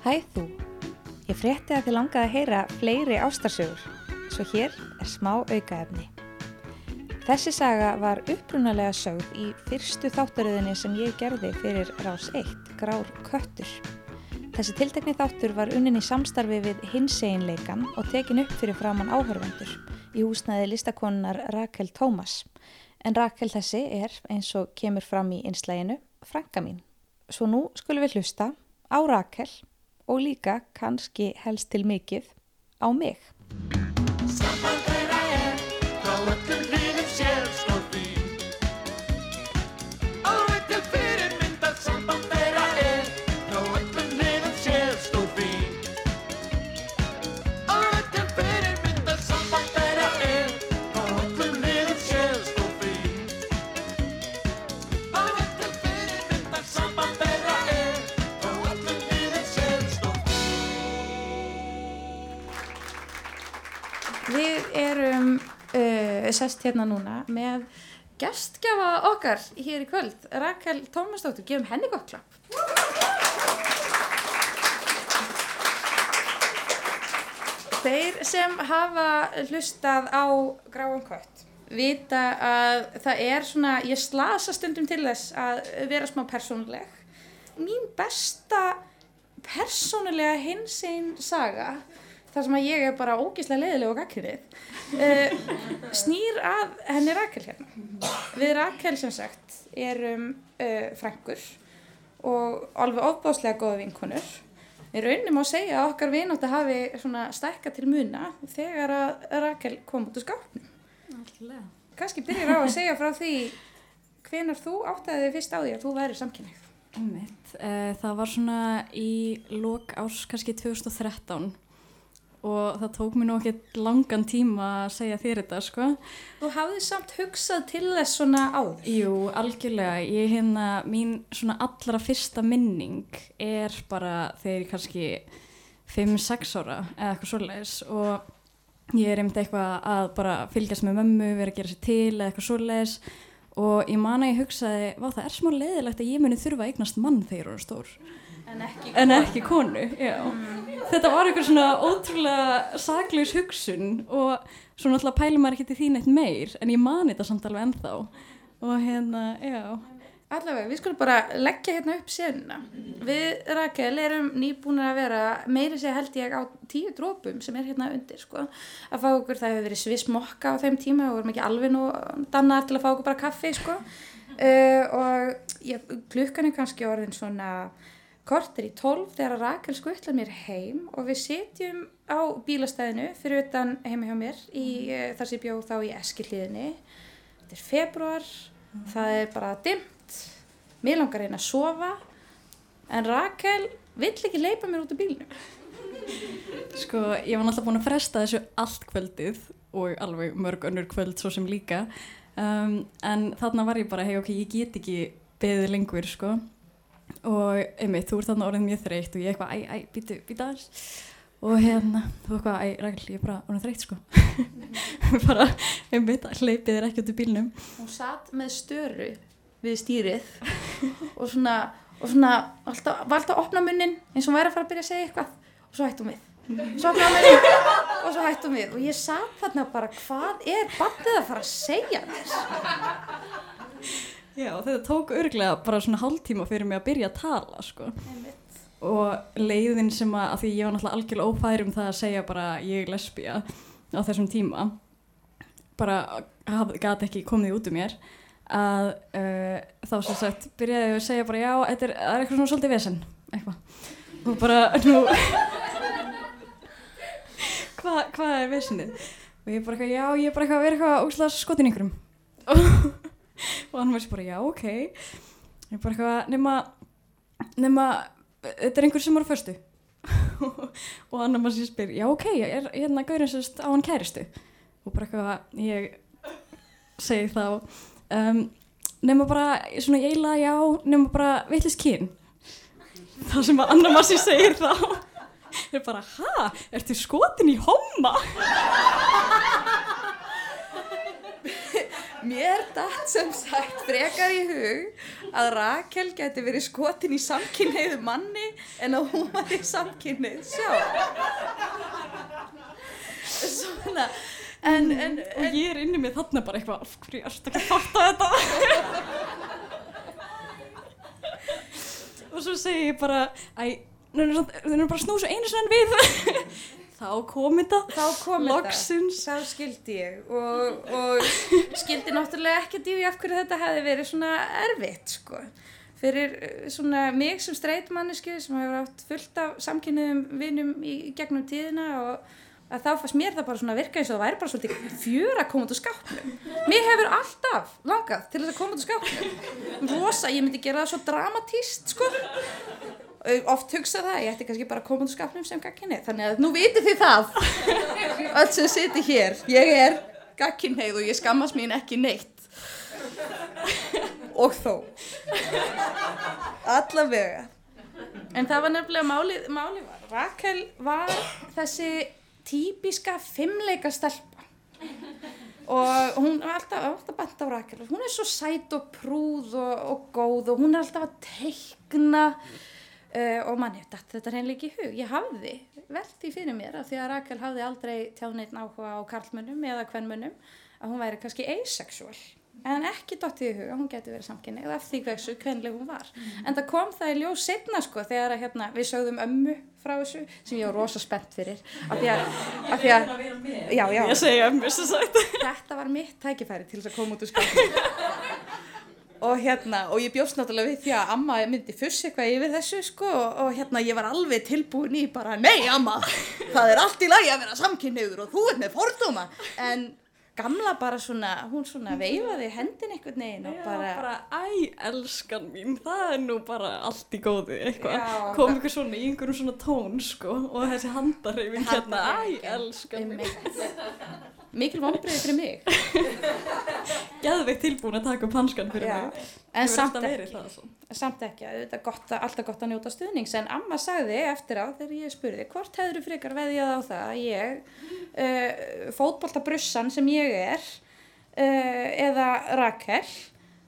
Hæ þú, ég frétti að þið langaði að heyra fleiri ástarsögur, svo hér er smá aukaefni. Þessi saga var upprunalega sögð í fyrstu þáttaröðinni sem ég gerði fyrir rás 1, Grár Köttur. Þessi tiltekni þáttur var unnin í samstarfi við hinseginleikan og tekin upp fyrir framann áhörvendur í húsnaði listakonunar Rakel Tómas. En Rakel þessi er, eins og kemur fram í einslæginu, frænka mín. Svo nú skulum við hlusta á Rakel og líka kannski helst til mikið á mig. Sest hérna núna með gestgjafa okkar hér í kvöld, Rakel Tómasdóttur, gefum henni gott klapp. Þeir sem hafa hlustað á Gráan Kött vita að það er svona, ég slasa stundum til þess að vera smá persónuleg. Mín besta persónulega hinsinn saga þar sem að ég er bara ógíslega leiðileg og gaggrið uh, snýr að henni Rakel hérna við Rakel sem sagt erum uh, frængur og alveg ofbáslega góða vinkunur við raunum á að segja að okkar vinótt að hafi svona stækka til muna þegar að Rakel kom út úr skápnum Alltaf. kannski byrjir á að segja frá því hvenar þú áttaði fyrst á því að þú væri samkynning. Eh, Það var svona í lok árs kannski 2013 og það tók mér nú ekki langan tíma að segja þér þetta sko. þú hafði samt hugsað til þess svona áður Jú, algjörlega. Ég hérna, mín svona allra fyrsta minning er bara þegar ég kannski 5-6 ára eða eitthvað svoleiðis og ég er einmitt eitthvað að bara fylgjast með mömmu, vera að gera sér til eða eitthvað svoleiðis og ég man að ég hugsaði, vá það er smá leiðilegt að ég muni þurfa að eignast mann þegar ég er stór en ekki en ekki konu já. Þetta var eitthvað svona ótrúlega saklaus hugsun og svo náttúrulega pælir maður ekki til því neitt meir en ég mani þetta samt alveg ennþá og hérna, já Allavega, við skulum bara leggja hérna upp senuna. Við, Rakel, erum nýbúinir að vera meiri sér held ég á tíu drópum sem er hérna undir, sko. Að fá okkur, það hefur verið sviss mokka á þeim tíma og vorum ekki alveg nú dannar til að fá okkur bara kaffi, sko. Uh, og já, klukkan er kannski orðin svona kortir í tólf þegar Rakel skuttla mér heim og við sitjum á bílastæðinu fyrir utan heimi hjá mér í uh, þar sem ég bjóð þá í eskilíðinni. Þetta er februar, það er bara dimmt, mér langar einn að sofa en Rakel vill ekki leipa mér út af bílnum. sko, ég var náttúrulega búin að fresta þessu allt kvöldið og alveg mörg önnur kvöld svo sem líka um, en þarna var ég bara, hei ok, ég get ekki beðið lengur, sko og einmitt, þú ert þarna orðin mjög þreytt og ég eitthvað, æ, æ, býtu, býtu aðeins. Og hérna, þú eitthvað, æ, Rakel, ég er bara orðin þreytt, sko. Bara, einmitt, hleypið er ekki út í bílnum. Hún satt með störu við stýrið og svona, og svona alltaf, var alltaf að opna munnin eins og hún væri að fara að byrja að segja eitthvað. Og svo hætti hún við. Svo og svo hætti hún við. Og ég satt þarna bara hvað er bandið að fara að segja þess? Já, þetta tók örglega bara svona hálftíma fyrir mig að byrja að tala, sko. Og leiðin sem að, að því ég var náttúrulega algjörlega ófæri um það að segja bara ég er lesbía á þessum tíma bara gæti ekki komið út um mér að uh, þá sem sagt byrjaði ég að segja bara já, þetta er, er eitthvað svona svolítið vesen eitthvað. Og bara nú hvað hva er vesenið? Og ég bara eitthvað, já, ég er bara eitthvað að vera eitthvað óslæðast skotin ykkurum og hann var sér bara, já, ok. Ég er bara eitthvað, nema nema, þetta er einhver sem á föstu. Og annar maður sér spyr, já, ok, er hérna gaurinn sérst á hann kæristu? Og bara eitthvað, ég segi þá um, nema bara svona eiginlega já, nema bara vittlist kyn. Það sem að annar massi segir þá. Er bara, ha, ertu skotin í homma? mér datt sem sagt frekar í hug að Rakel geti verið skotin í samkynneið manni en að hún var í samkynneið sjá svona en, en, og ég er inni með þarna bara eitthvað af hverju ertu ekki að fatta þetta? Og svo segi ég bara æ, þau eru bara snúið svo einu sinni við þá kom þetta. Þá kom Loksins. þetta þá skildi ég. Og, og skildi náttúrulega í því af hverju þetta hefði verið svona erfitt sko. Fyrir eh, svona mig sem streitmannisku sem hefur átt fullt af samkynniðum vinum í gegnum tíðina og að þá fannst mér það bara svona virka eins og það væri bara svolítið fjör að koma út úr skápnum. Mér hefur alltaf langað til þess að koma út úr skápnum. Rosa, ég myndi gera það svo dramatíst sko oft hugsa það, ég ætti kannski bara að koma úr skápnum sem gagkinni, þannig að nú vitið þið það. Öll sem siti hér. Ég er gagkinneið og ég skammast mín ekki neitt. Og þó. Allavega. En það var nefnilega málið, málið var. Rakel var þessi típiska fimmleika stelpa. Og hún er alltaf, alltaf bent á Rakel. Hún er svo sæt og prúð og, og góð og hún er alltaf að teikna uh, og manni, þetta er henni ekki í hug. Ég hafði velt því fyrir mér af því að Rakel hafði aldrei tjáðneitt áhuga á karlmönnum eða kvennmönnum að hún væri kannski asexual. En ekki dottið í huga, hún getur verið samkynni eða eftir hversu kvenleg hún var. Mm. en það kom það í ljós setna sko þegar að, hérna, við sögðum ömmu frá þessu sem ég var rosa spennt fyrir. Af því að, af því að já, já, ég segi ömmu svo sagt. Þetta var mitt tækifæri til þess að koma út úr skapinu og hérna, og ég bjóst náttúrulega við því að amma myndi fuss eitthvað yfir þessu sko og, og hérna ég var alveg tilbúin í bara nei amma, það er allt í lagi að vera samkynniður og þú ert með fordóma en gamla bara svona, hún svona veifaði hendin einhvern veginn og bara, bara, æ, elskan mín, það er nú bara allt í góðu, eitthvað. Kom ykkur svona í einhverjum svona tón, sko, og þessi handarreifing hérna, æ, elskan mín. Mikil vonbreiði fyrir mig Geðveikt tilbúin að taka upp hanskan fyrir Já, mig. en Hefur samt ekki, samt ekki. Þetta er alltaf gott að njóta stuðnings. En amma sagði eftir á þegar ég spurði hvort hefur frekar veðjað á það? að ég uh, fótboltabrussan sem ég er uh, eða Rakel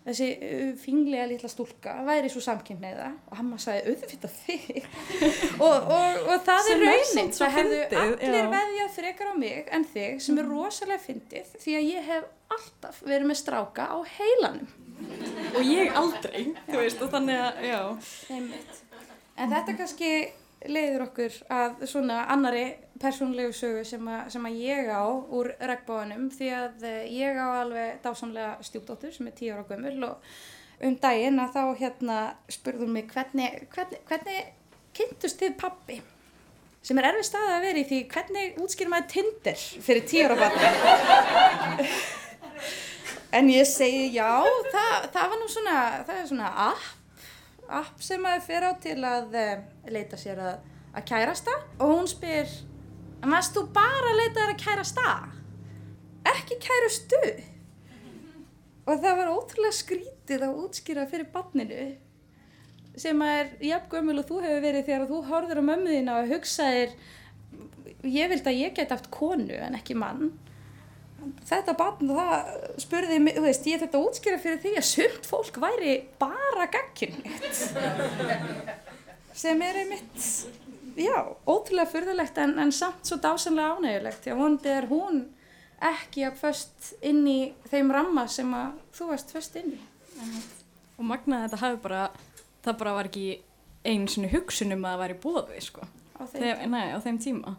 þessi uh, finglega litla stúlka væri svo samkynniða og amma sagði auðvitað þig og, og, og það Sem er raunin samt svo það hefðu allir já. veðjað frekar á mig en þig sem er rosalega fyndið því að ég hef alltaf verið með stráka á heilanum Og ég aldrei, þú veist, og þannig að, já. En þetta kannski leiður okkur að svona annari persónlegu sögu sem, að- sem að ég á úr regnbóðanum því að eh, ég á alveg dásamlega stjúpdóttur sem er tíu ára gömul og um daginn að þá hérna spurðum mig hvernig, hvernig, hvernig kynntust þið pappi? Sem er erfið staði að vera í því hvernig útskýr maður Tinder fyrir tíu ára barni? En ég segi já, það, það var nú svona, það er svona app, app sem maður fer á til að uh, leita sér að, að kærasta og hún spyr, en varst þú bara að leita þér að kærasta? Ekki kærustu? Og það var ótrúlega skrítið að útskýra fyrir barninu sem er jafn gömul og þú hefur verið þegar þú horfður á mömmu þína og hugsaðir, ég vildi að ég geti haft konu en ekki mann þetta barn það spurði mig, þú veist, ég þetta útskýra fyrir því að sumt fólk væri bara gagkinnmitt sem er einmitt já, ótrúlega furðulegt en, en samt svo dásanlega ánægulegt að vonandi er hún ekki að föst inn í þeim ramma sem að þú varst föst inn í Og magnaði þetta hafi bara, það bara var ekki einu svona hugsun um að það væri bóðið, sko. á þeim Þegar, nei, á þeim tíma.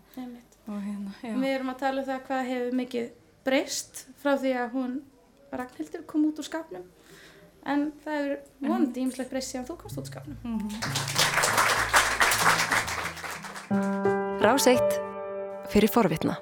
Og hérna, já. við erum að tala um það hvað hefur mikið breyst frá því að hún Ragnhildur kom út úr skapnum en það hefur vonandi ímslega breyst síðan þú komst út úr skapnum Mhm. Rás 1 fyrir forvitna.